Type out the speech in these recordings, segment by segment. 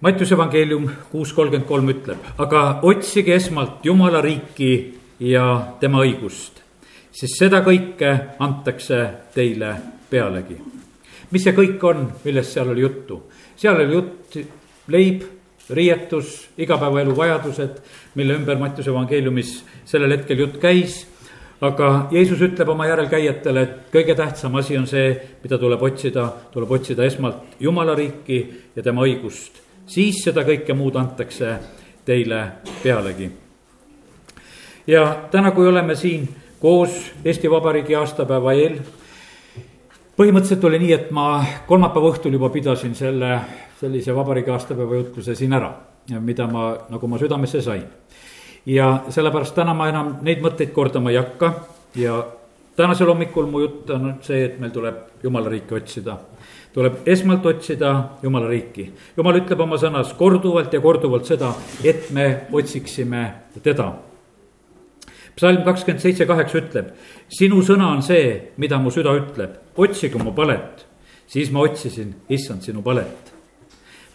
Mattiuse evangeelium kuus kolmkümmend kolm ütleb, aga otsige esmalt Jumala riiki ja tema õigust, siis seda kõike antakse teile pealegi. mis see kõik on, millest seal oli juttu? seal oli jutt leib, riietus, igapäevaelu vajadused, mille ümber Mattiuse evangeeliumis sellel hetkel jutt käis aga Jeesus ütleb oma järelkäijatele, et kõige tähtsam asi on see, mida tuleb otsida, tuleb otsida esmalt Jumala riiki ja tema õigust. Siis seda kõike muud antakse teile pealegi. ja täna, kui oleme siin koos Eesti Vabariigi aastapäeva eel, põhimõtteliselt oli nii, et ma kolmapäeva õhtul juba pidasin selle, sellise vabariigi aastapäeva jutluse siin ära, mida ma, nagu ma südamesse sain ja sellepärast täna ma enam neid mõtteid kordama ei hakka ja tänasel hommikul mu jutt on see, et meil tuleb jumala riiki otsida. Tuleb esmalt otsida jumala riiki. jumal ütleb oma sõnas korduvalt ja korduvalt seda, et me otsiksime teda. psalm kakskümmend seitse kaheksa ütleb, sinu sõna on see, mida mu süda ütleb, otsige mu palet. siis ma otsisin, issand, sinu palet.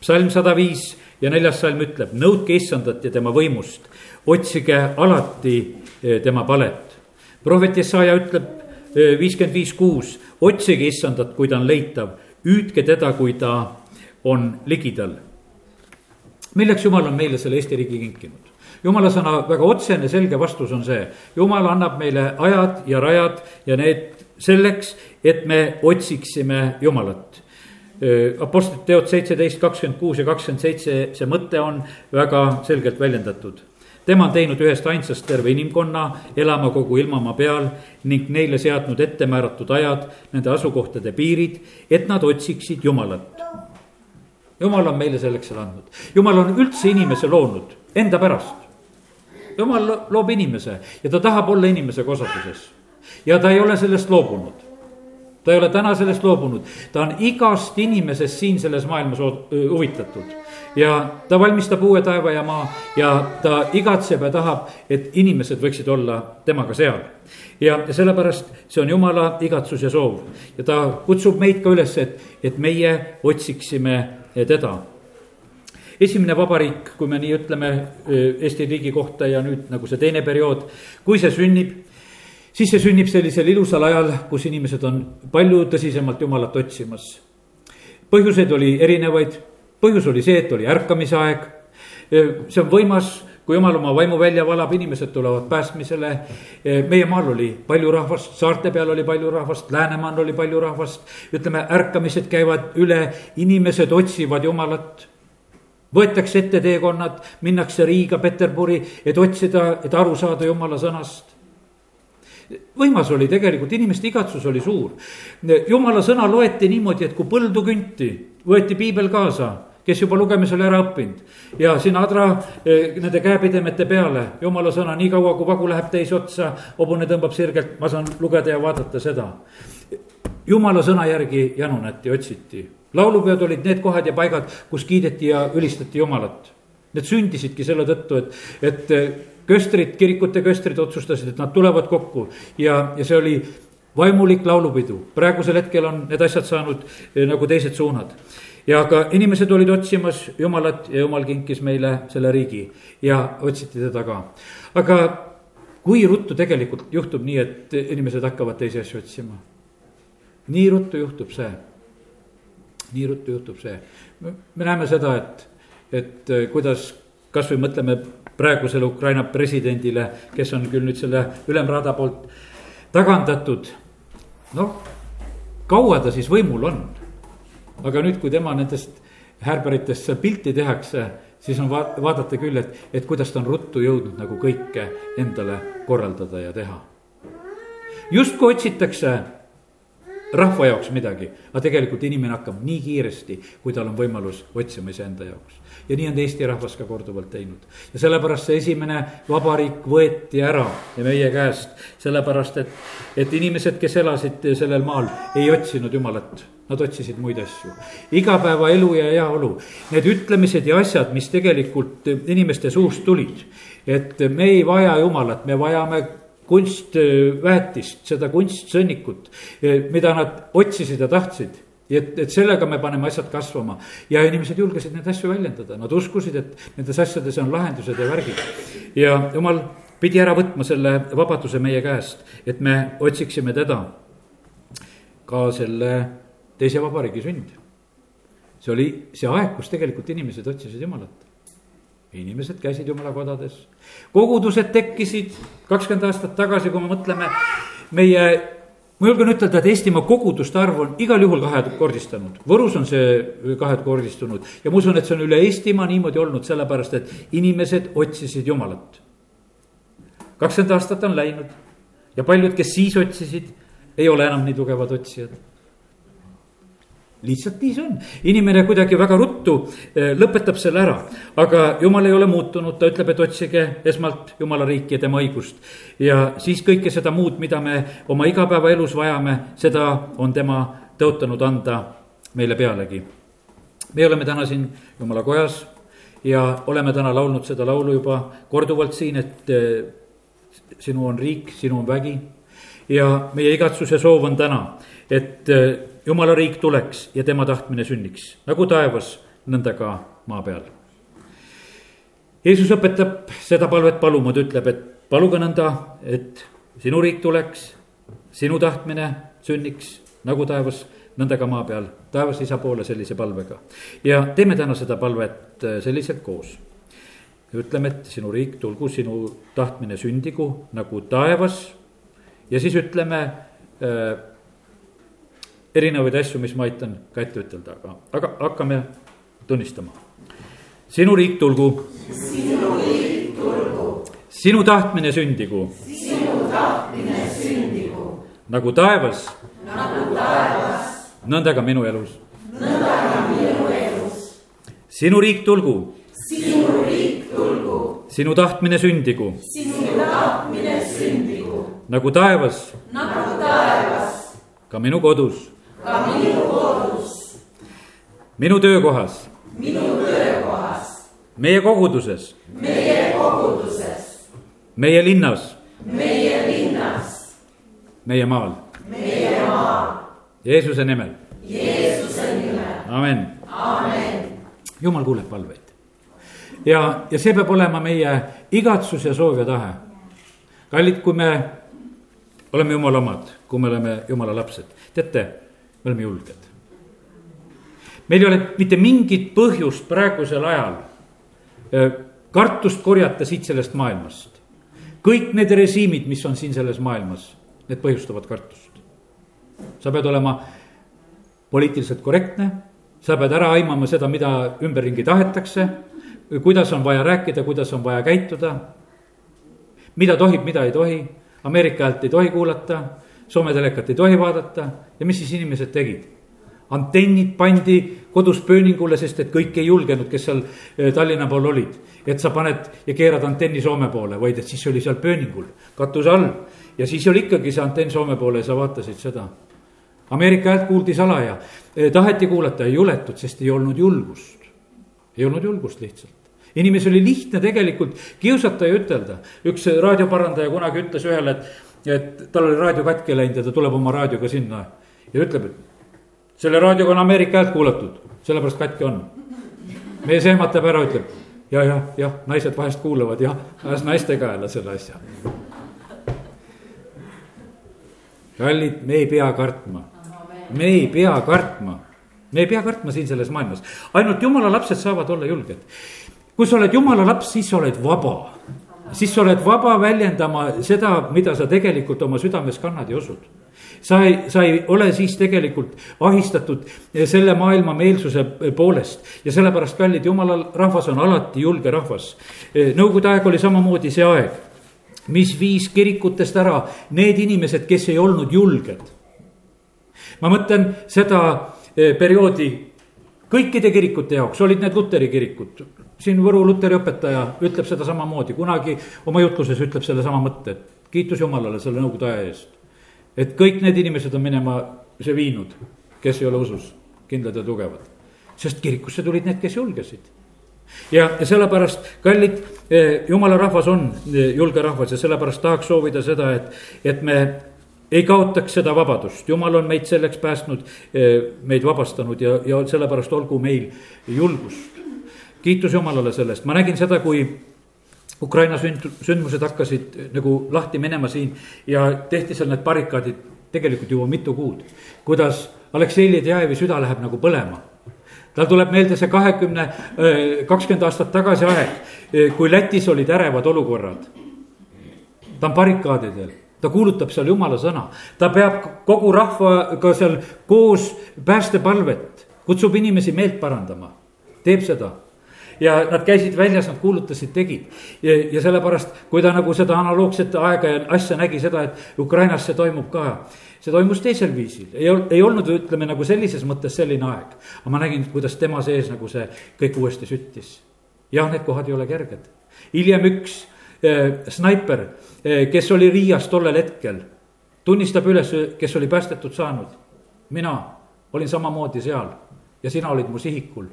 psalm sada viis ja neljas salm ütleb, nõudke issandat ja tema võimust otsige alati eh, tema palet. prohvet Jesaja ütleb eh, viiskümmend viis kuus, otsige issandat, kui ta on leitav, hüüdke teda, kui ta on ligidal. milleks Jumal on meile selle Eesti riigi kinkinud? jumala sõna väga otsene, selge vastus on see, jumal annab meile ajad ja rajad ja need selleks, et me otsiksime Jumalat Apostlite teod seitseteist, kakskümmend kuus ja kakskümmend seitse, see mõte on väga selgelt väljendatud tema on teinud ühest ainsast terve inimkonna elama kogu ilmamaa peal ning neile seadnud ettemääratud ajad, nende asukohtade piirid, et nad otsiksid Jumalat. Jumal on meile selleks selle andnud, Jumal on üldse inimese loonud enda pärast. Jumal loob inimese ja ta tahab olla inimesega osaduses ja ta ei ole sellest loobunud ta ei ole täna sellest loobunud, ta on igast inimesest siin selles maailmas huvitatud. Ja ta valmistab uue taeva ja maa ja ta igatseb ja tahab, et inimesed võiksid olla temaga seal. ja, sellepärast see on jumala igatsus ja soov ja ta kutsub meid ka üles, et, et meie otsiksime teda esimene vabariik, kui me nii ütleme Eesti riigi kohta ja nüüd nagu see teine periood, kui see sünnib siis see sünnib sellisel ilusal ajal, kus inimesed on palju tõsisemalt Jumalat otsimas. põhjuseid oli erinevaid, põhjus oli see, et oli ärkamise aeg. see on võimas, kui Jumal oma vaimu välja valab, inimesed tulevad päästmisele. meie maal oli palju rahvast, saarte peal oli palju rahvast, Läänemaal oli palju rahvast. ütleme, ärkamised käivad üle, inimesed otsivad Jumalat võetakse ette teekonnad, minnakse Riiga, Peterburi, et otsida, et aru saada Jumala sõnast võimas oli tegelikult, inimeste igatsus oli suur. jumala sõna loeti niimoodi, et kui põldu künti, võeti piibel kaasa, kes juba lugemise oli ära õppinud. ja siin adra eh, nende käepidemete peale, jumala sõna, nii kaua kui vagu läheb teise otsa, hobune tõmbab sirgelt, ma saan lugeda ja vaadata seda. jumala sõna järgi janunati, otsiti. laulupeod olid need kohad ja paigad, kus kiideti ja ülistati Jumalat. Need sündisidki selle tõttu, et, et köstrid, kirikute köstrid otsustasid, et nad tulevad kokku ja, ja see oli vaimulik laulupidu. praegusel hetkel on need asjad saanud eh, nagu teised suunad. Ja ka inimesed olid otsimas Jumalat ja Jumal kinkis meile selle riigi ja otsiti teda ka. aga kui ruttu tegelikult juhtub nii, et inimesed hakkavad teisi asju otsima? nii ruttu juhtub see, nii ruttu juhtub see. me näeme seda, et, et eh, kuidas kasvõi mõtleme praegusele Ukraina presidendile, kes on küll nüüd selle ülemraada poolt tagandatud. noh, kaua ta siis võimul on? Aga nüüd, kui tema nendest häärberitest pilti tehakse, siis on va-, vaadata küll, et, et kuidas ta on ruttu jõudnud nagu kõike endale korraldada ja teha. justkui otsitakse rahva jaoks midagi, aga tegelikult inimene hakkab nii kiiresti, kui tal on võimalus otsima iseenda jaoks. Ja nii on Eesti rahvas ka korduvalt teinud. ja sellepärast see esimene vabariik võeti ära ja meie käest, sellepärast et, et inimesed, kes elasid sellel maal, ei otsinud Jumalat Nad otsisid muid asju, igapäevaelu ja heaolu, need ütlemised ja asjad, mis tegelikult inimeste suust tulid. et me ei vaja Jumalat, me vajame kunstväetist, seda kunstsõnnikut, mida nad otsisid ja tahtsid. Et, et sellega me paneme asjad kasvama ja inimesed julgesid neid asju väljendada, nad uskusid, et nendes asjades on lahendused ja värgid. ja jumal pidi ära võtma selle vabaduse meie käest, et me otsiksime teda ka selle teise vabariigi sünd. see oli see aeg, kus tegelikult inimesed otsisid Jumalat. inimesed käisid Jumala kodades, kogudused tekkisid kakskümmend aastat tagasi, kui me mõtleme meie ma julgen ütelda, et Eestimaa koguduste arv on igal juhul kahekordistanud, Võrus on see kahekordistunud. Ja ma usun, et see on üle Eestimaa niimoodi olnud, sellepärast et inimesed otsisid Jumalat. kakskümmend aastat on läinud ja paljud, kes siis otsisid, ei ole enam nii tugevad otsijad lihtsalt nii see on, inimene kuidagi väga ruttu eh, lõpetab selle ära, aga jumal ei ole muutunud, ta ütleb, et otsige esmalt jumala riiki ja tema õigust. ja siis kõike seda muud, mida me oma igapäevaelus vajame, seda on tema tõotanud anda meile pealegi. me oleme täna siin jumala kojas ja oleme täna laulnud seda laulu juba korduvalt siin, et eh, sinu on riik, sinu on vägi. ja meie igatsuse soov on täna, et eh, jumala riik tuleks ja tema tahtmine sünniks, nagu taevas, nõnda ka maa peal. Jeesus õpetab seda palvet paluma, ta ütleb, et paluge nõnda, et sinu riik tuleks, sinu tahtmine sünniks nagu taevas, nõnda ka maa peal, taevas isa poole sellise palvega. ja teeme täna seda palvet äh, selliselt koos. ütleme, et sinu riik tulgu, sinu tahtmine sündigu nagu taevas ja siis ütleme äh, erinevaid asju, mis ma aitan ka ette ütelda, aga, aga hakkame tunnistama. sinu riik tulgu. sinu riik tulgu. sinu tahtmine sündigu. sinu tahtmine sündigu. nagu taevas. nagu taevas. nõnda ka minu elus. nõnda ka minu elus. sinu riik tulgu. sinu riik tulgu. sinu tahtmine sündigu. sinu tahtmine sündigu. nagu taevas. nagu taevas. ka minu kodus ka minu kodus. minu töökohas. minu töökohas. meie koguduses. meie koguduses. meie linnas. meie linnas. meie maal. meie maal. Jeesuse nimel. Jeesuse nimel. amen. amen. jumal kuuleb palveid. ja, ja see peab olema meie igatsus ja soov ja tahe. kallid, kui me oleme jumala omad, kui me oleme jumala lapsed, teate me oleme julged. meil ei ole mitte mingit põhjust praegusel ajal kartust korjata siit sellest maailmast. kõik need režiimid, mis on siin selles maailmas, need põhjustavad kartust. sa pead olema poliitiliselt korrektne, sa pead ära aimama seda, mida ümberringi tahetakse, kuidas on vaja rääkida, kuidas on vaja käituda, mida tohib, mida ei tohi, Ameerika häält ei tohi kuulata Soome telekat ei tohi vaadata ja mis siis inimesed tegid? antennid pandi kodus pööningule, sest et kõik ei julgenud, kes seal eh, Tallinna pool olid. et sa paned ja keerad antenni Soome poole, vaid et siis oli seal pööningul, katuse all. ja siis oli ikkagi see antenn Soome poole ja sa vaatasid seda. Ameerika häält kuuldi salaja, eh, taheti kuulata, ei juletud, sest ei olnud julgust. ei olnud julgust lihtsalt inimesel oli lihtne tegelikult kiusata ja ütelda, üks raadioparandaja kunagi ütles ühele, et et tal oli raadio katki läinud ja ta tuleb oma raadioga sinna ja ütleb, et selle raadioga on Ameerika häält kuulatud, sellepärast katki on. mees ehmatab ära, ütleb ja, jah, jah, naised vahest kuulavad, jah, ajas naiste kaela selle asja. kallid, me ei pea kartma, me ei pea kartma, me ei pea kartma siin selles maailmas, ainult jumala lapsed saavad olla julged. kui sa oled jumala laps, siis sa oled vaba siis sa oled vaba väljendama seda, mida sa tegelikult oma südames kannad ja usud sa ei, sa ei ole siis tegelikult ahistatud selle maailma meelsuse poolest ja sellepärast, kallid jumalal, rahvas on alati julge rahvas. Nõukogude aeg oli samamoodi see aeg, mis viis kirikutest ära need inimesed, kes ei olnud julged. ma mõtlen seda eh, perioodi kõikide kirikute jaoks, olid need luteri kirikud, siin Võru luteri õpetaja ütleb seda samamoodi, kunagi oma jutluses ütleb sellesama mõtte, et kiitus Jumalale selle nõukogude aja eest. et kõik need inimesed on minema see viinud, kes ei ole usus kindlad ja tugevad. sest kirikusse tulid need, kes julgesid. ja, ja sellepärast, kallid, eh, jumala rahvas on eh, julge rahvas ja sellepärast tahaks soovida seda, et, et me ei kaotaks seda vabadust, jumal on meid selleks päästnud, meid vabastanud ja, ja sellepärast olgu meil julgust. kiitus Jumalale selle eest, ma nägin seda, kui Ukraina sünd, sündmused hakkasid nagu lahti minema siin ja tehti seal need barrikaadid tegelikult juba mitu kuud. kuidas Aleksei Ledjajevi süda läheb nagu põlema. tal tuleb meelde see kahekümne, kakskümmend aastat tagasi aeg, kui Lätis olid ärevad olukorrad. ta on barrikaadidel ta kuulutab seal jumala sõna, ta peab kogu rahvaga seal koos päästepalvet, kutsub inimesi meelt parandama, teeb seda ja nad käisid väljas, nad kuulutasid, tegid. ja, ja sellepärast, kui ta nagu seda analoogset aega ja asja nägi seda, et Ukrainas see toimub ka. see toimus teisel viisil, ei ei olnud, ütleme nagu sellises mõttes selline aeg. aga ma nägin, kuidas tema sees nagu see kõik uuesti süttis. jah, need kohad ei ole kerged. hiljem üks snaiper, äh, kes oli Riias tollel hetkel, tunnistab üles, kes oli päästetud saanud. mina olin samamoodi seal ja sina olid mu sihikul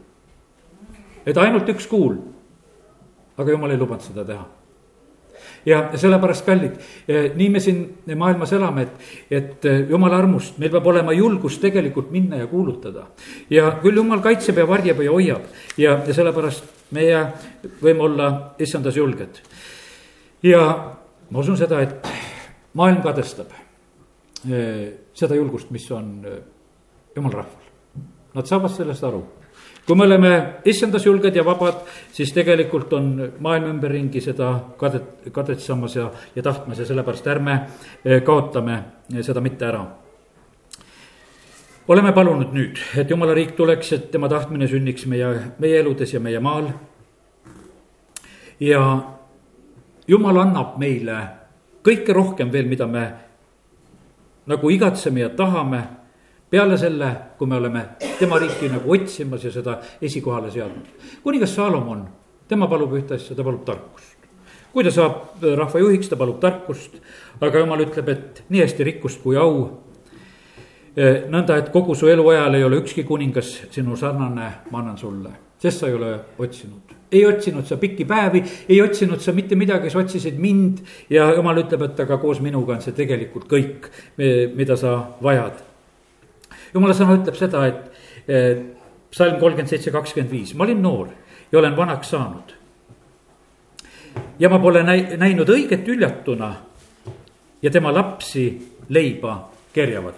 et ainult üks kuul. aga jumal ei lubanud seda teha. ja sellepärast, kallid, eh, nii me siin maailmas elame, et, et eh, jumala armust, meil peab olema julgus tegelikult minna ja kuulutada. ja küll jumal kaitseb ja varjab ja hoiab ja sellepärast meie võime olla issandas julged. Ja ma usun seda, et maailm kadestab eh, seda julgust, mis on jumala rahval. Nad saavad sellest aru kui me oleme issandas julged ja vabad, siis tegelikult on maailm ümberringi seda kadet, kadetsamas ja, ja tahtmas ja sellepärast ärme eh, kaotame eh, seda mitte ära. oleme palunud nüüd, et jumala riik tuleks, et tema tahtmine sünniks meie, meie eludes ja meie maal. ja jumal annab meile kõike rohkem veel, mida me nagu igatseme ja tahame peale selle, kui me oleme tema riiki nagu otsimas ja seda esikohale seadnud. kuningas Saalomon, tema palub ühte asja, ta palub tarkust. kui ta saab rahva juhiks, ta palub tarkust, aga jumal ütleb, et nii hästi rikkust kui au. Eh, nõnda, et kogu su eluajal ei ole ükski kuningas sinu sarnane, ma annan sulle, sest sa ei ole otsinud ei otsinud sa pikki päevi, ei otsinud sa mitte midagi, sa otsisid mind ja jumal ütleb, et aga koos minuga on see tegelikult kõik, mida sa vajad jumala sõna ütleb seda, et psalm kolmkümmend seitse, kakskümmend viis, ma olin noor ja olen vanaks saanud. ja ma pole näi-, näinud õiget üljatuna ja tema lapsi leiba kerjavat.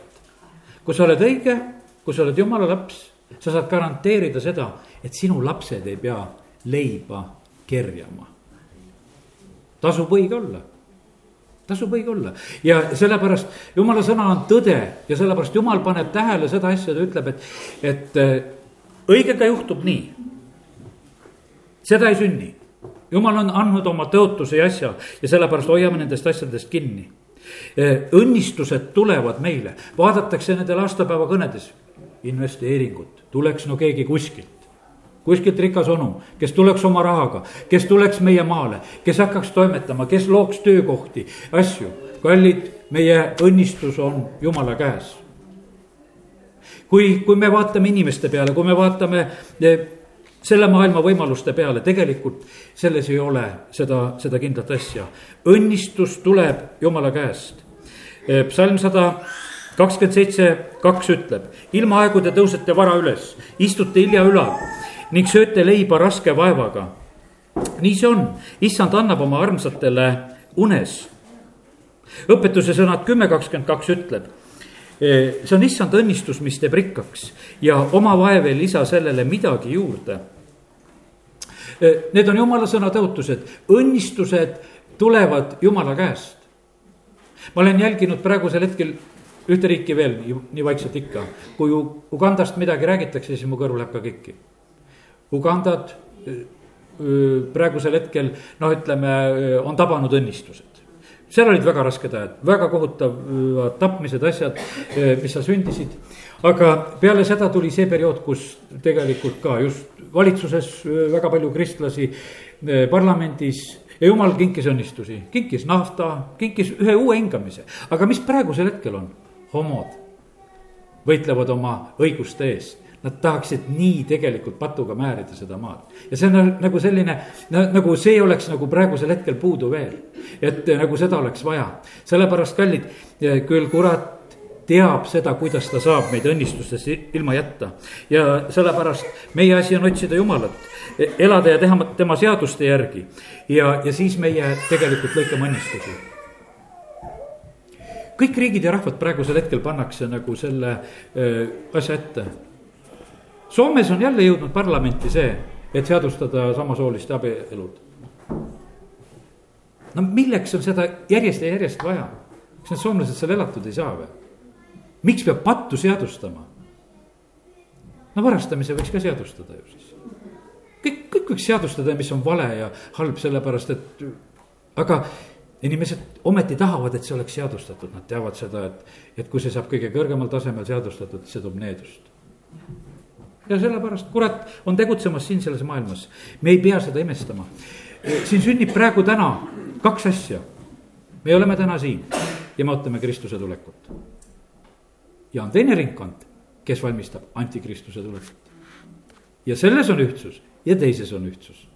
kui sa oled õige, kui sa oled jumala laps, sa saad garanteerida seda, et sinu lapsed ei pea leiba kerjama. tasub õige olla tasub õige olla ja sellepärast jumala sõna on tõde ja sellepärast jumal paneb tähele seda asja, ta ütleb, et, et äh, õigega juhtub nii. seda ei sünni, jumal on andnud oma tõotuse ja asja ja sellepärast hoiame nendest asjadest kinni. Äh, õnnistused tulevad meile, vaadatakse nendel aastapäeva kõnedes, investeeringud, tuleks no keegi kuskilt kuskilt rikas onu, kes tuleks oma rahaga, kes tuleks meie maale, kes hakkaks toimetama, kes looks töökohti, asju. kallid, meie õnnistus on jumala käes. kui, kui me vaatame inimeste peale, kui me vaatame eh, selle maailma võimaluste peale, tegelikult selles ei ole seda, seda kindlat asja. õnnistus tuleb jumala käest. Eh, psalm sada kakskümmend seitse, kaks ütleb, ilmaaegu te tõusete vara üles, istute hilja ülal ning sööte leiba raske vaevaga. nii see on, issand annab oma armsatele unes. õpetuse sõnad kümme kakskümmend kaks ütleb. E, see on issand õnnistus, mis teeb rikkaks ja oma vaev ei lisa sellele midagi juurde. E, need on jumala sõna tõotused, õnnistused tulevad jumala käest. ma olen jälginud praegusel hetkel ühte riiki veel nii, nii vaikselt ikka, kui Ugandast midagi räägitakse, siis mu kõrv läheb ka kikki Ugandat praegusel hetkel noh, ütleme, on tabanud õnnistused. seal olid väga rasked ajad, väga kohutavad tapmised, asjad, mis seal sündisid. aga peale seda tuli see periood, kus tegelikult ka just valitsuses väga palju kristlasi, parlamendis ja jumal kinkis õnnistusi, kinkis nafta, kinkis ühe uue hingamise. aga mis praegusel hetkel on? Homod võitlevad oma õiguste eest nad tahaksid nii tegelikult patuga määrida seda maad. ja see on nagu selline, nagu see oleks nagu praegusel hetkel puudu veel. et nagu seda oleks vaja, sellepärast kallid, küll kurat teab seda, kuidas ta saab meid õnnistustest ilma jätta. ja sellepärast meie asi on otsida Jumalat, elada ja teha tema seaduste järgi. ja, ja siis meie tegelikult lõikame õnnistusi. Kõik riigid ja rahvad praegusel hetkel pannakse nagu selle öö, asja ette. Soomes on jälle jõudnud parlamenti see, et seadustada samasooliste abielud. no milleks on seda järjest ja järjest vaja? kas need soomlased seal elatud ei saa või? miks peab pattu seadustama? no varastamise võiks ka seadustada ju siis. kõik, kõik võiks seadustada, mis on vale ja halb, sellepärast et aga inimesed ometi tahavad, et see oleks seadustatud, nad teavad seda, et, et kui see saab kõige kõrgemal tasemel seadustatud, see toob needust. ja sellepärast kurat on tegutsemas siin selles maailmas, me ei pea seda imestama. siin sünnib praegu täna kaks asja. me oleme täna siin ja me ootame Kristuse tulekut ja on teine ringkond, kes valmistab antikristuse tulekut. ja selles on ühtsus ja teises on ühtsus.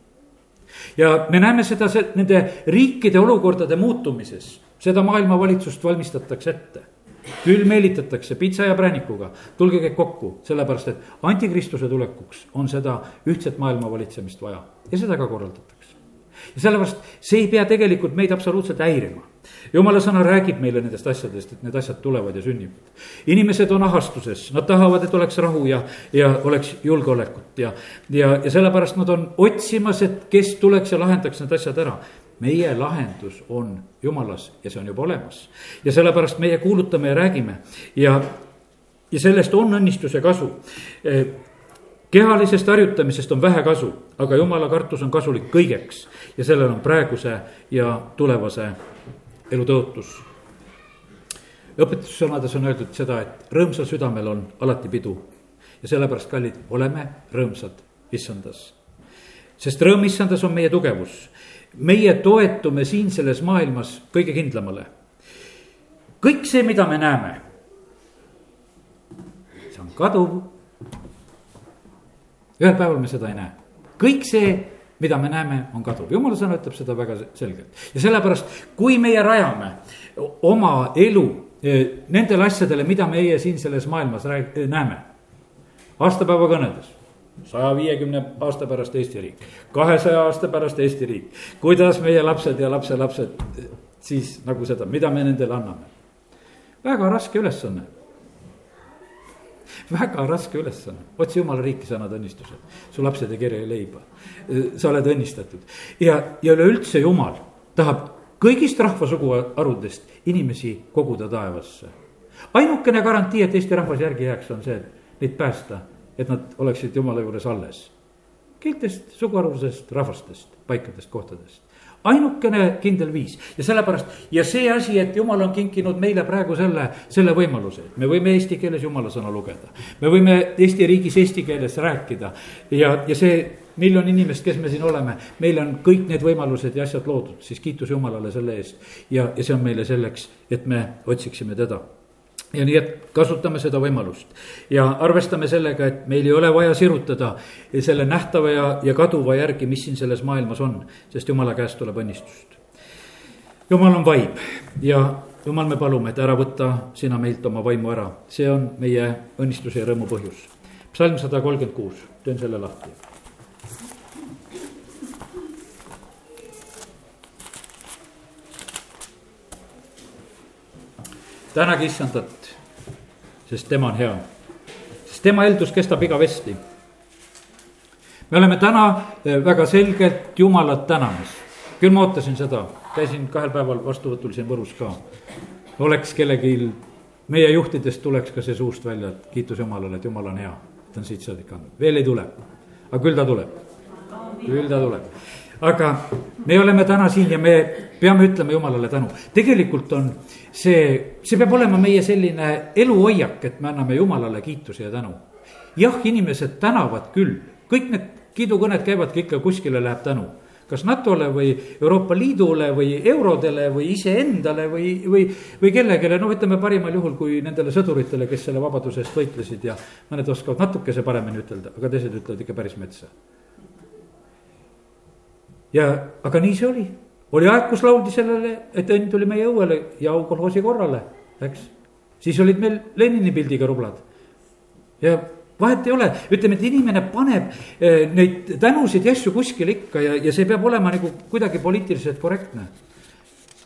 Ja me näeme seda nende riikide olukordade muutumises, seda maailmavalitsust valmistatakse ette. Küll meelitatakse pitsa ja präänikuga, tulge kõik kokku, sellepärast et antikristuse tulekuks on seda ühtset maailma valitsemist vaja. Ja seda ka korraldatakse. Ja sellepärast see ei pea tegelikult meid absoluutselt häirima jumala sõna räägib meile nendest asjadest, et need asjad tulevad ja sünnivad. inimesed on ahastuses, nad tahavad, et oleks rahu ja, ja oleks julgeolekut ja, ja, ja sellepärast nad on otsimas, et kes tuleks ja lahendaks need asjad ära meie lahendus on jumalas ja see on juba olemas. ja sellepärast meie kuulutame ja räägime ja, ja sellest on õnnistuse kasu. Eh, kehalisest harjutamisest on vähe kasu, aga jumala kartus on kasulik kõigeks ja sellel on praeguse ja tulevase elu tõotus. õpetussõnades on öeldud seda, et rõõmsal südamel on alati pidu. ja sellepärast, kallid, oleme rõõmsad issandas. sest rõõm issandas on meie tugevus. meie toetume siin selles maailmas kõige kindlamale. kõik see, mida me näeme, see on kaduv. Ühel päeval me seda ei näe. kõik see mida me näeme, on kaduv, jumala sõna ütleb seda väga selgelt. ja sellepärast, kui meie rajame oma elu eh, nendele asjadele, mida meie siin selles maailmas rääg-, eh, näeme. aastapäeva kõnedes, saja viiekümne aasta pärast Eesti riik, kahesaja aasta pärast Eesti riik. kuidas meie lapsed ja lapselapsed eh, siis nagu seda, mida me nendele anname? väga raske ülesanne väga raske ülesanne, otsi jumala riiki, sa annad õnnistused, su lapsed ei kerja leiba. sa oled õnnistatud ja, ja üleüldse jumal tahab kõigist rahvasuguharudest inimesi koguda taevasse. ainukene garantii, et Eesti rahvas järgi jääks, on see, et neid päästa, et nad oleksid jumala juures alles. keeltest, suguharudest, rahvastest, paikadest, kohtadest ainukene kindel viis. Ja sellepärast ja see asi, et jumal on kinkinud meile praegu selle, selle võimaluse, et me võime eesti keeles jumala sõna lugeda. me võime Eesti riigis eesti keeles rääkida. Ja, ja see miljon inimest, kes me siin oleme, meil on kõik need võimalused ja asjad loodud, siis kiitus Jumalale selle eest. ja, ja see on meile selleks, et me otsiksime teda ja nii, et kasutame seda võimalust. Ja arvestame sellega, et meil ei ole vaja sirutada selle nähtava ja, ja kaduva järgi, mis siin selles maailmas on, sest jumala käest tuleb õnnistust. jumal on vaim ja jumal, me palume, et ära võta sina meilt oma vaimu ära, see on meie õnnistuse ja rõõmu põhjus. psalm sada kolmkümmend kuus, teen selle lahti. Tänage issandat sest tema on hea. sest tema eeldus kestab igavesti. me oleme täna eh, väga selgelt Jumalat tänamas. küll ma ootasin seda, käisin kahel päeval vastuvõtul siin Võrus ka. oleks kellelgi meie juhtidest tuleks ka see suust välja, et kiitus Jumalale, et Jumal on hea. ta on siit saadik andnud, veel ei tule, aga küll ta tuleb, küll ta tuleb aga me oleme täna siin ja me peame ütlema Jumalale tänu. tegelikult on see, see peab olema meie selline eluhoiak, et me anname Jumalale kiituse ja tänu. jah, inimesed tänavad küll, kõik need kiidukõned käivadki ikka kuskile läheb tänu. kas NATO-le või Euroopa Liidule või eurodele või iseendale või, või, või kellelegi, noh, ütleme parimal juhul, kui nendele sõduritele, kes selle vabaduse eest võitlesid ja mõned oskavad natukese paremini ütelda, aga teised ütlevad ikka päris metsa. ja, aga nii see oli, oli aeg, kus lauldi sellele, et õnn tuli meie õuele ja au kolhoosi korrale, eks. siis olid meil Lenini pildiga rublad ja vahet ei ole, ütleme, et inimene paneb eh, neid tänusid ja asju kuskile ikka ja, ja see peab olema nagu kuidagi poliitiliselt korrektne.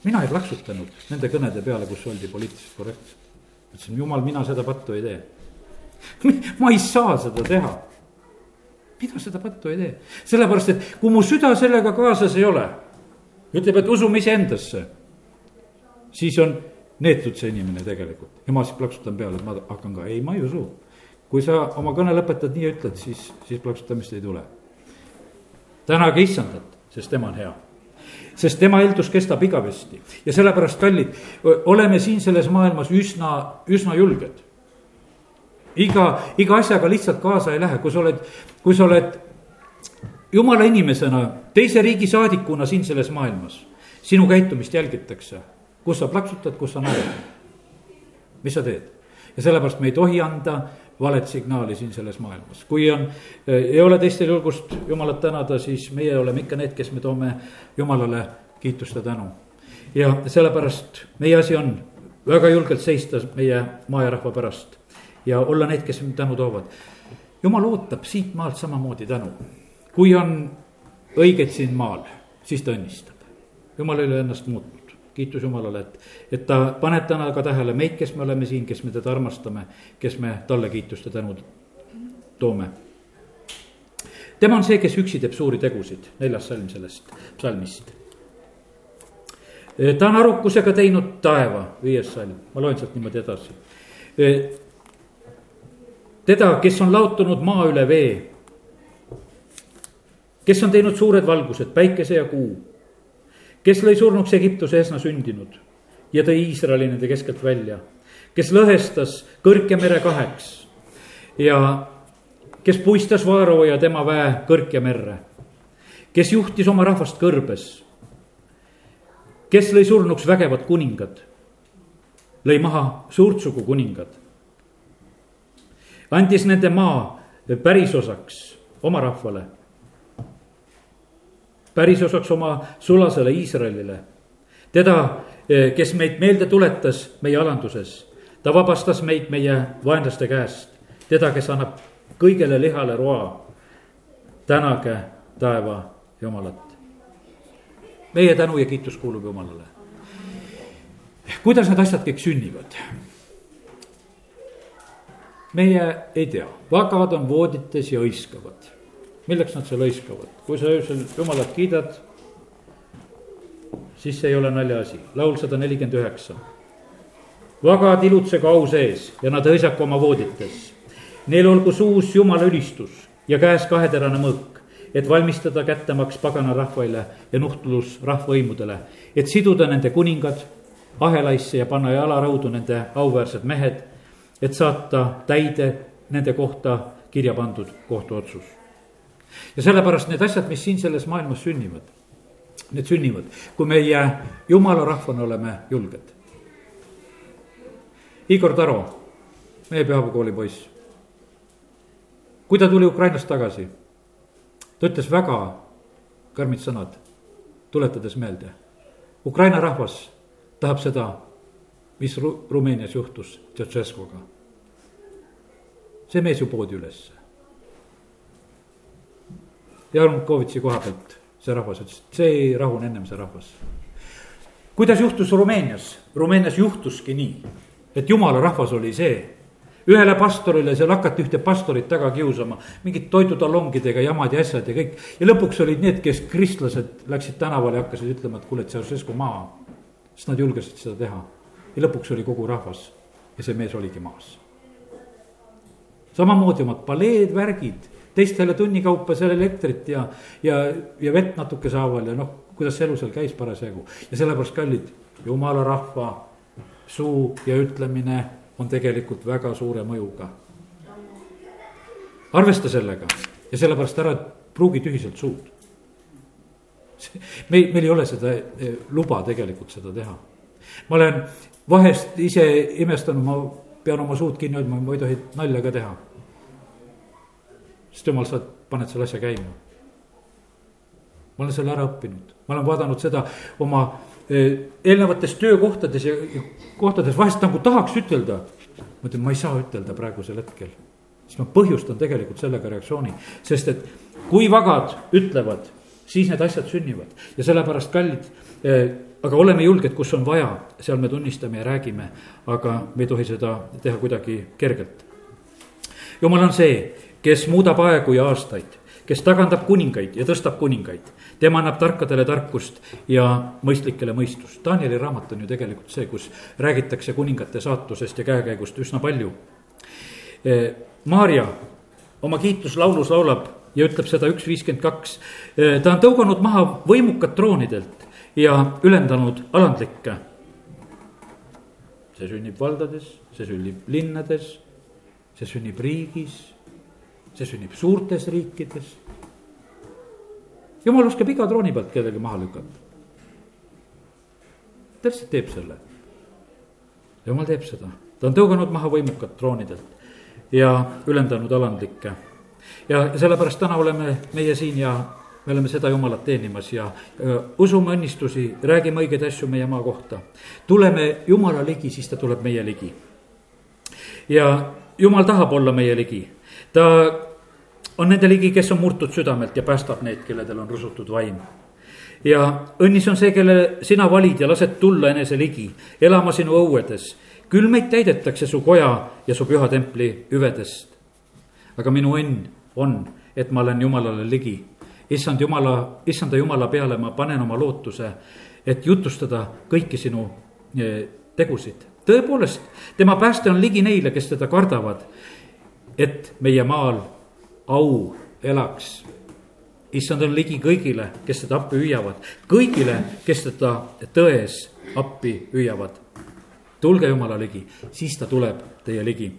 mina ei plaksutanud nende kõnede peale, kus oldi poliitiliselt korrektne. ütlesin, jumal, mina seda pattu ei tee. ma ei saa seda teha. mina seda pattu ei tee, sellepärast et kui mu süda sellega kaasas ei ole, ütleb, et usume iseendasse, siis on neetud see inimene tegelikult ja ma siis plaksutan peale, et ma hakkan ka, ei, ma ei usu kui sa oma kõne lõpetad nii ja ütled, siis, siis plaksutamist ei tule. tänage issandat, sest tema on hea. sest tema eeldus kestab igavesti ja sellepärast, kallid, oleme siin selles maailmas üsna, üsna julged. iga, iga asjaga lihtsalt kaasa ei lähe, kui sa oled, kui sa oled jumala inimesena, teise riigi saadikuna siin selles maailmas, sinu käitumist jälgitakse, kus sa plaksutad, kus sa naerad. mis sa teed? ja sellepärast me ei tohi anda valet signaali siin selles maailmas. kui on, ei ole teistel julgust Jumalat tänada, siis meie oleme ikka need, kes me toome Jumalale kiitust ja tänu. ja sellepärast meie asi on väga julgelt seista meie maa ja rahva pärast ja olla need, kes tänu toovad. jumal ootab siit maalt samamoodi tänu. Kui on õiged siin maal, siis ta õnnistab. jumal ei ole ennast muutnud kiitus Jumalale, et, et ta paneb täna ka tähele meid, kes me oleme siin, kes me teda armastame, kes me talle kiitust ja tänu toome. tema on see, kes üksi teeb suuri tegusid, neljas salm sellest psalmist. ta on arukusega teinud taeva, viies salm, ma loen sealt niimoodi edasi. teda, kes on laotunud maa üle vee, kes on teinud suured valgused, päikese ja kuu? Kes lõi surnuks Egiptuse esna sündinud ja tõi Iisraeli nende keskelt välja, kes lõhestas kõrge mere kaheks ja kes puistas Vaaro ja tema väe kõrge merre, kes juhtis oma rahvast kõrbes, kes lõi surnuks vägevad kuningad, lõi maha suurtsugu kuningad, andis nende maa pärisosaks oma rahvale pärisosaks oma sulasele Iisraelile. teda, eh, kes meid meelde tuletas meie alanduses, ta vabastas meid meie vaenlaste käest, teda, kes annab kõigele lihale roa. tänage taeva Jumalat. meie tänu ja kiitus kuulub Jumalale. kuidas need asjad kõik sünnivad? meie ei tea, vagad on voodites ja hõiskavad milleks nad seal hõiskavad, kui sa öösel jumalat kiidad, siis see ei ole naljaasi, laul sada nelikümmend üheksa. vagad ilutsegu au sees ja nad hõisaku oma voodites. Neil olgu suus jumala ülistus ja käes kaheterane mõõk, et valmistada kättemaks pagana rahvaile ja nuhtlus rahvavõimudele, et siduda nende kuningad ahelaisse ja panna jalaraudu nende auväärsed mehed, et saata täide nende kohta kirja pandud kohtuotsus ja sellepärast need asjad, mis siin selles maailmas sünnivad, need sünnivad, kui meie jumala rahvana oleme julged. Igor Taro, meie pühapäevakooli poiss. kui ta tuli Ukrainast tagasi, ta ütles väga karmid sõnad, tuletades meelde. Ukraina rahvas tahab seda, mis Ru-, Rumeenias juhtus Tšetšeskoga. see mees ju poodi ülesse Janukovitši koha pealt see rahvas ütles, et see ei rahune ennem see rahvas. kuidas juhtus Rumeenias? Rumeenias juhtuski nii, et jumala rahvas oli see. ühele pastorile seal hakati ühte pastorit taga kiusama, mingid toidutalongidega jamad ja asjad ja kõik. ja lõpuks olid need, kes kristlased läksid tänavale ja hakkasid ütlema, et kuule, et Ceausescu maha. sest nad julgesid seda teha. ja lõpuks oli kogu rahvas ja see mees oligi maas. samamoodi omad paleed, värgid teistele tunni kaupa seal elektrit ja, ja, ja vett natukese haaval ja noh, kuidas see elu seal käis parasjagu. ja sellepärast, kallid, jumala rahva suu ja ütlemine on tegelikult väga suure mõjuga. arvesta sellega ja sellepärast ära pruugi tühiselt suud. meil, meil ei ole seda eh, luba tegelikult seda teha. ma olen vahest ise imestanud, ma pean oma suud kinni hoidma, ma ei tohi nalja ka teha. Sest jumal, sa paned selle asja käima. ma olen selle ära õppinud, ma olen vaadanud seda oma eh, eelnevates töökohtades ja kohtades vahest nagu tahaks ütelda. ma ütlen, ma ei saa ütelda praegusel hetkel, siis ma põhjustan tegelikult sellega reaktsiooni, sest et kui vagad ütlevad, siis need asjad sünnivad ja sellepärast kallid eh, aga oleme julged, kus on vaja, seal me tunnistame ja räägime, aga me ei tohi seda teha kuidagi kergelt. jumal on see, kes muudab aegu ja aastaid, kes tagandab kuningaid ja tõstab kuningaid. tema annab tarkadele tarkust ja mõistlikele mõistust. Danieli raamat on ju tegelikult see, kus räägitakse kuningate saatusest ja käekäigust üsna palju. Eh, Maarja oma kiituslaulus laulab ja ütleb seda üks viiskümmend kaks. Eh, ta on tõuganud maha võimukad troonidelt ja ülendanud alandlikke. see sünnib valdades, see sünnib linnades, see sünnib riigis, see sünnib suurtes riikides. jumal oskab iga trooni pealt kellegi maha lükata. ta lihtsalt teeb selle. jumal teeb seda, ta on tõuganud maha võimukad troonidelt ja ülendanud alandlikke. ja sellepärast täna oleme meie siin ja me oleme seda Jumalat teenimas ja usume õnnistusi, räägime õigeid asju meie maa kohta. tuleme Jumala ligi, siis ta tuleb meie ligi. ja Jumal tahab olla meie ligi, ta on nende ligi, kes on murtud südamelt ja päästab need, kelledel on rusutud vaim ja õnnis on see, kelle sina valid ja lased tulla enese ligi, elama sinu õuedes. küll meid täidetakse su koja ja su püha templi hüvedest. aga minu õnn on, et ma olen Jumalale ligi issand jumala, issanda jumala peale ma panen oma lootuse, et jutustada kõiki sinu e, tegusid. tõepoolest, tema pääste on ligi neile, kes teda kardavad, et meie maal au elaks. issand on ligi kõigile, kes teda appi hüüavad, kõigile, kes teda tões appi hüüavad. tulge Jumala ligi, siis ta tuleb teie ligi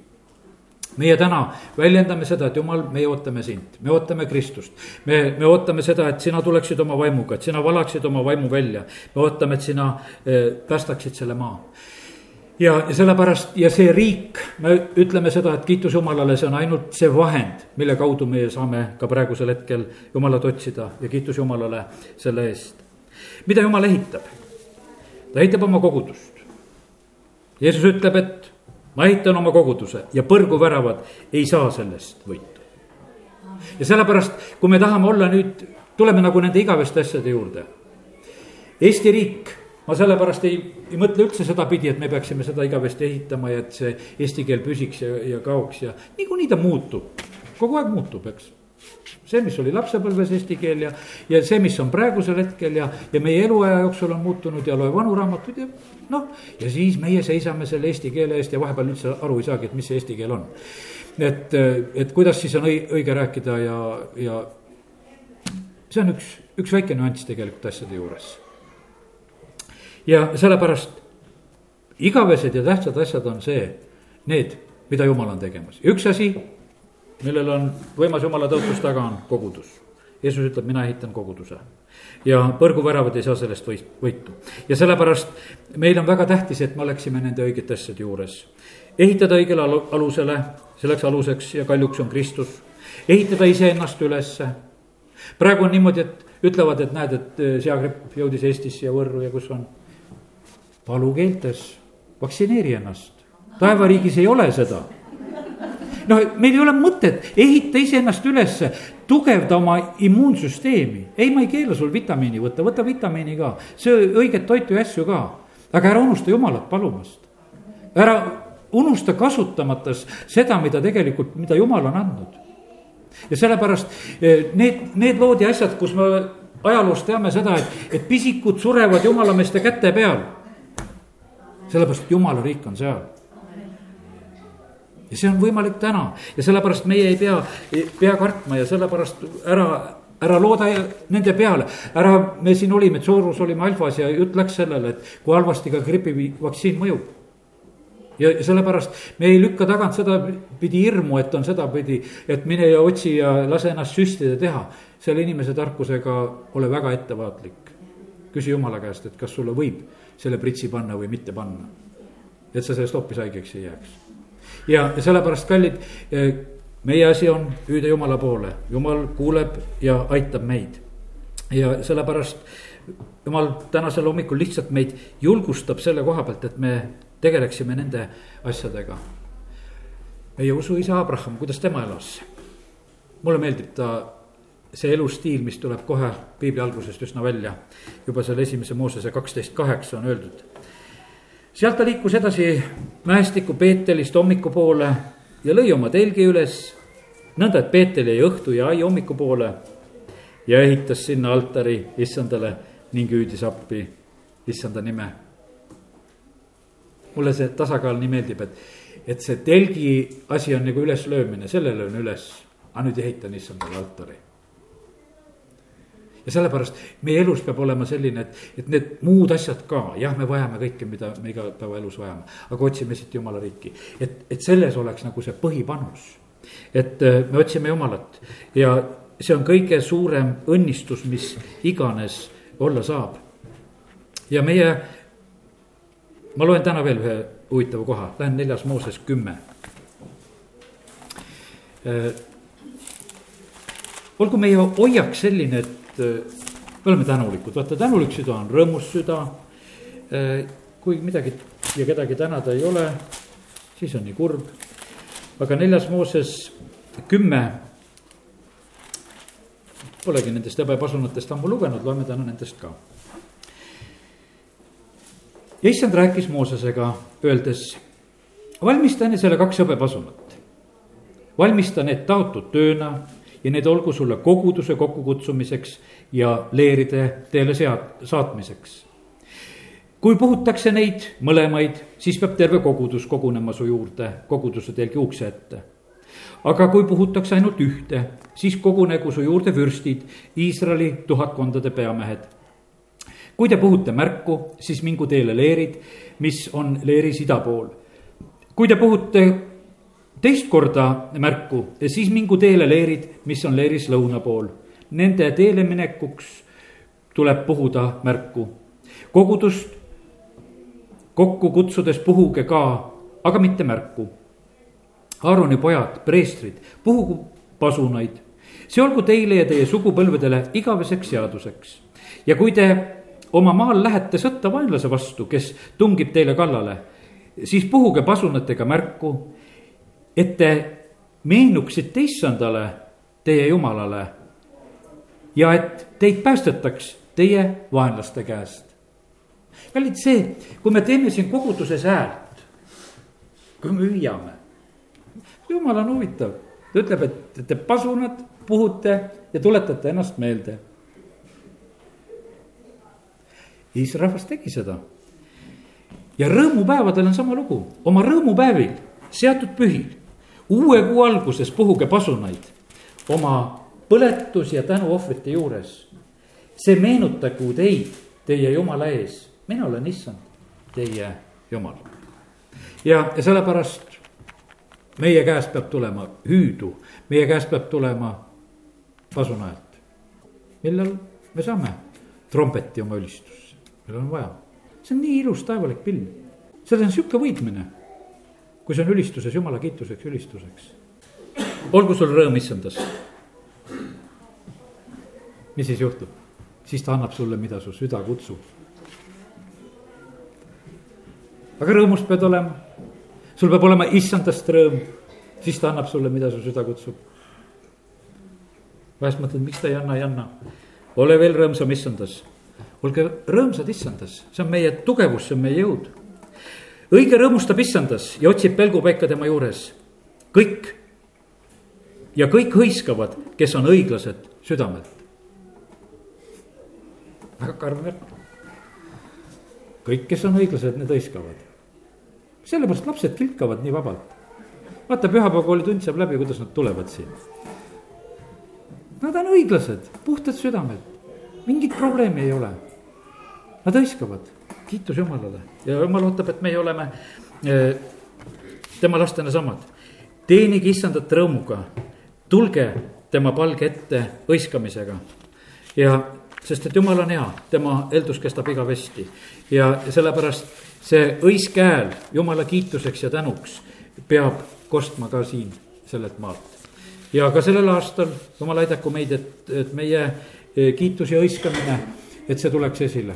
meie täna väljendame seda, et jumal, meie ootame sind, me ootame Kristust. me, me ootame seda, et sina tuleksid oma vaimuga, et sina valaksid oma vaimu välja. me ootame, et sina eh, päästaksid selle maa. Ja, ja sellepärast ja see riik, me ütleme seda, et kiitus Jumalale, see on ainult see vahend, mille kaudu meie saame ka praegusel hetkel Jumalat otsida ja kiitus Jumalale selle eest. mida Jumal ehitab? ta ehitab oma kogudust. Jeesus ütleb, et ma ehitan oma koguduse ja põrguväravad ei saa sellest võitu. ja sellepärast, kui me tahame olla nüüd, tuleme nagu nende igaveste asjade juurde. Eesti riik, ma sellepärast ei, ei mõtle üldse sedapidi, et me peaksime seda igavesti ehitama ja et see eesti keel püsiks ja, ja kaoks ja niikuinii ta muutub, kogu aeg muutub, eks see, mis oli lapsepõlves eesti keel ja, ja see, mis on praegusel hetkel ja, ja meie eluaja jooksul on muutunud ja loe vanu raamatuid ja noh. ja siis meie seisame selle eesti keele eest ja vahepeal üldse aru ei saagi, et mis see eesti keel on. et, et kuidas siis on õige rääkida ja, ja see on üks, üks väike nüanss tegelikult asjade juures. Ja sellepärast igavesed ja tähtsad asjad on see, need, mida jumal on tegemas, üks asi millel on võimas jumala tõotus taga, on kogudus. Jeesus ütleb, mina ehitan koguduse ja põrguväravad ei saa sellest võit, võitu. ja sellepärast meil on väga tähtis, et me oleksime nende õigete asjade juures. ehitada õigele alusele, selleks aluseks ja kaljuks on Kristus. ehitada iseennast ülesse. praegu on niimoodi, et ütlevad, et näed, et eh, seagripp jõudis Eestisse ja Võrru ja kus on. Palu keeltes, vaktsineeri ennast, taevariigis ei ole seda noh, meil ei ole mõtet, ehita iseennast ülesse, tugevda oma immuunsüsteemi. ei, ma ei keela sul vitamiini võtta, võta vitamiini ka, söö õiget toitu ja asju ka. aga ära unusta Jumalat palumast. ära unusta kasutamata seda, mida tegelikult, mida Jumal on andnud. ja sellepärast eh, need, need lood ja asjad, kus me ajaloost teame seda, et, et pisikud surevad jumalameeste käte peal. Sellepärast, et Jumala riik on seal ja see on võimalik täna ja sellepärast meie ei pea, pea kartma ja sellepärast ära, ära looda nende peale. ära, me siin olime, Soorus olime alfas ja jutt läks sellele, et kui halvasti ka gripivaktsiin mõjub. ja sellepärast me ei lükka tagant sedapidi hirmu, et on sedapidi, et mine ja otsi ja lase ennast süstida, teha. selle inimese tarkusega ole väga ettevaatlik. küsi jumala käest, et kas sulle võib selle pritsi panna või mitte panna. et sa sellest hoopis haigeks ei jääks. ja, ja sellepärast, kallid, meie asi on hüüda jumala poole, jumal kuuleb ja aitab meid. ja sellepärast jumal tänasel hommikul lihtsalt meid julgustab selle koha pealt, et me tegeleksime nende asjadega. meie usuisa Abraham, kuidas tema elas? mulle meeldib ta see elustiil, mis tuleb kohe piibli algusest üsna välja. juba seal esimese Moosese kaksteist kaheksa on öeldud. sealt ta liikus edasi mäestiku Peetelist hommikupoole ja lõi oma telgi üles. nõnda, et Peetel jäi õhtu ja ai hommikupoole ja ehitas sinna altari issandale ning hüüdis appi issanda nime mulle see tasakaal nii meeldib, et, et see telgi asi on nagu üleslöömine, selle löön üles, aga nüüd ehitan issandale altari. Ja sellepärast meie elus peab olema selline, et, et need muud asjad ka, jah, me vajame kõike, mida me igapäevaelus vajame, aga otsime siit jumala riiki. et, et selles oleks nagu see põhipanus. et äh, me otsime jumalat ja see on kõige suurem õnnistus, mis iganes olla saab. ja meie ma loen täna veel ühe huvitava koha, lähen neljas Mooses kümme. Äh, olgu meie hoiak selline, et äh, me oleme tänulikud, vaata tänulik süda on rõõmus süda. Äh, kui midagi ja kedagi tänada ei ole, siis on nii kurb. aga neljas Mooses kümme. Polegi nendest hõbepasunatest ammu lugenud, loeme täna nendest ka ja issand rääkis Moosesega, öeldes, valmista enesele kaks hõbepasunat. valmista need taotud tööna ja need olgu sulle koguduse kokkukutsumiseks ja leeride teele sead-, saatmiseks. kui puhutakse neid mõlemaid, siis peab terve kogudus kogunema su juurde koguduse telgi ukse ette aga kui puhutakse ainult ühte, siis kogunegu su juurde vürstid, Iisraeli tuhatkondade peamehed kui te puhute märku, siis mingu teele leerid, mis on leeris ida pool. kui te puhute teist korda märku, siis mingu teele leerid, mis on leeris lõuna pool. Nende teele minekuks tuleb puhuda märku. kogudust kokku kutsudes puhuge ka, aga mitte märku. Aaroni pojad, preestrid, puhugu pasunaid. see olgu teile ja teie sugupõlvedele igaveseks seaduseks. ja kui te oma maal lähete sõtta vaenlase vastu, kes tungib teile kallale, siis puhuge pasunatega märku, et te meenuksite issandale, teie jumalale. ja et teid päästetaks teie vaenlaste käest. kallid, see, kui me teeme siin koguduses häält, kui me hüüame, jumal on huvitav, ta ütleb, et te pasunad, puhute ja tuletate ennast meelde Iisraeli rahvas tegi seda. ja rõõmupäevadel on sama lugu, oma rõõmupäevil, seatud pühil, uue kuu alguses puhuge pasunaid oma põletus ja tänuohvrite juures. see meenutagu teid teie jumala ees, mina olen issand, teie jumal. ja, ja sellepärast meie käest peab tulema hüüdu, meie käest peab tulema pasunajalt. millal me saame trompeti oma ülistus? meil on vaja. see on nii ilus taevalik pilv, seal on sihuke võitmine, kui see on ülistuses jumala kiituseks, ülistuseks. olgu sul rõõm issandas. mis siis juhtub? siis ta annab sulle, mida su süda kutsub. aga rõõmus pead olema, sul peab olema issandast rõõm, siis ta annab sulle, mida su süda kutsub. vahest mõtled, miks ta ei anna, ei anna. ole veel rõõmsam issandas olge rõõmsad issandas, see on meie tugevus, see on meie jõud. Õige rõõmustab issandas ja otsib pelgupaika tema juures. kõik ja kõik hõiskavad, kes on õiglased südamelt. väga karm värk. kõik, kes on õiglased, need hõiskavad. sellepärast lapsed kilkavad nii vabalt. vaata, pühapäevakooli tund saab läbi, kuidas nad tulevad siin. Nad on õiglased, puhtad südamelt, mingit probleemi ei ole Nad hõiskavad, kiitus Jumalale ja Jumal ootab, et meie oleme eh, tema lastena samad. teenige issandat rõõmuga, tulge tema palge ette hõiskamisega ja sest et jumal on hea, tema heldus kestab igavesti ja sellepärast see õisk hääl jumala kiituseks ja tänuks peab kostma ka siin sellelt maalt. ja ka sellel aastal jumal aidaku meid, et, et meie eh, kiitus ja hõiskamine, et see tuleks esile.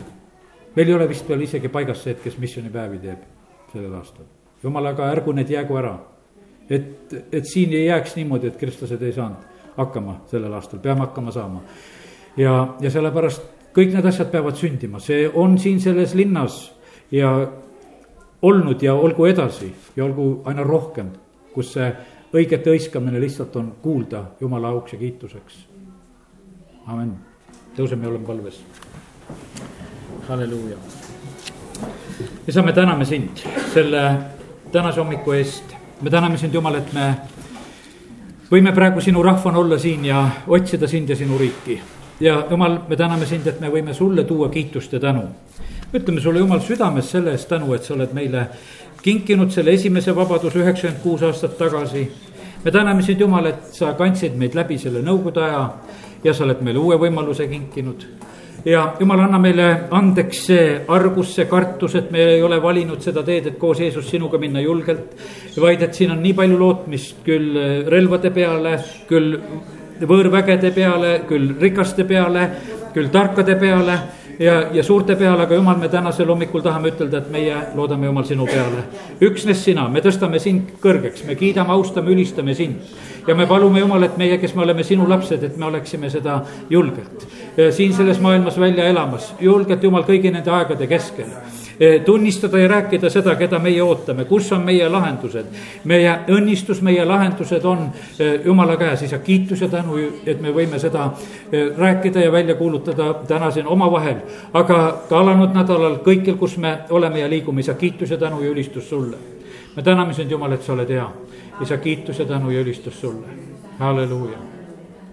Meil ei ole vist veel isegi paigas see, et kes missioonipäevi teeb sellel aastal. jumal, aga ärgu need jäägu ära. et, et siin ei jääks niimoodi, et kristlased ei saanud hakkama sellel aastal, peame hakkama saama. ja, ja sellepärast kõik need asjad peavad sündima, see on siin selles linnas ja olnud ja olgu edasi ja olgu aina rohkem, kus see õigete hõiskamine lihtsalt on kuulda Jumala auks ja kiituseks. amin, tõuseme ja oleme palves. Halleluuja. isa, me täname sind selle tänase hommiku eest, me täname sind, Jumal, et me võime praegu sinu rahvana olla siin ja otsida sind ja sinu riiki. ja Jumal, me täname sind, et me võime sulle tuua kiitust ja tänu. ütleme sulle, Jumal, südames selle eest tänu, et sa oled meile kinkinud selle esimese vabaduse üheksakümmend kuus aastat tagasi. me täname sind, Jumal, et sa kandsid meid läbi selle nõukogude aja ja sa oled meile uue võimaluse kinkinud ja jumal, anna meile andeks see argus, see kartus, et me ei ole valinud seda teed, et koos Jeesus sinuga minna julgelt. vaid et siin on nii palju lootmist küll relvade peale, küll võõrvägede peale, küll rikaste peale, küll tarkade peale ja, ja suurte peale, aga jumal, me tänasel hommikul tahame ütelda, et meie loodame, Jumal, sinu peale. üksnes sina, me tõstame sind kõrgeks, me kiidame, austame, ülistame sind. Ja me palume, Jumal, et meie, kes me oleme sinu lapsed, et me oleksime seda julgelt siin selles maailmas välja elamas, julgelt, Jumal, kõigi nende aegade keskel Eh, tunnistada ja rääkida seda, keda meie ootame, kus on meie lahendused. meie õnnistus, meie lahendused on eh, jumala käes, isa, kiitus ja tänu, et me võime seda eh, rääkida ja välja kuulutada täna siin omavahel. aga ka alanud nädalal kõikjal, kus me oleme ja liigume, isa, kiitus ja tänu ja ülistus sulle. me täname sind, Jumal, et sa oled hea. Isa, kiitus ja tänu ja ülistus sulle. halleluuja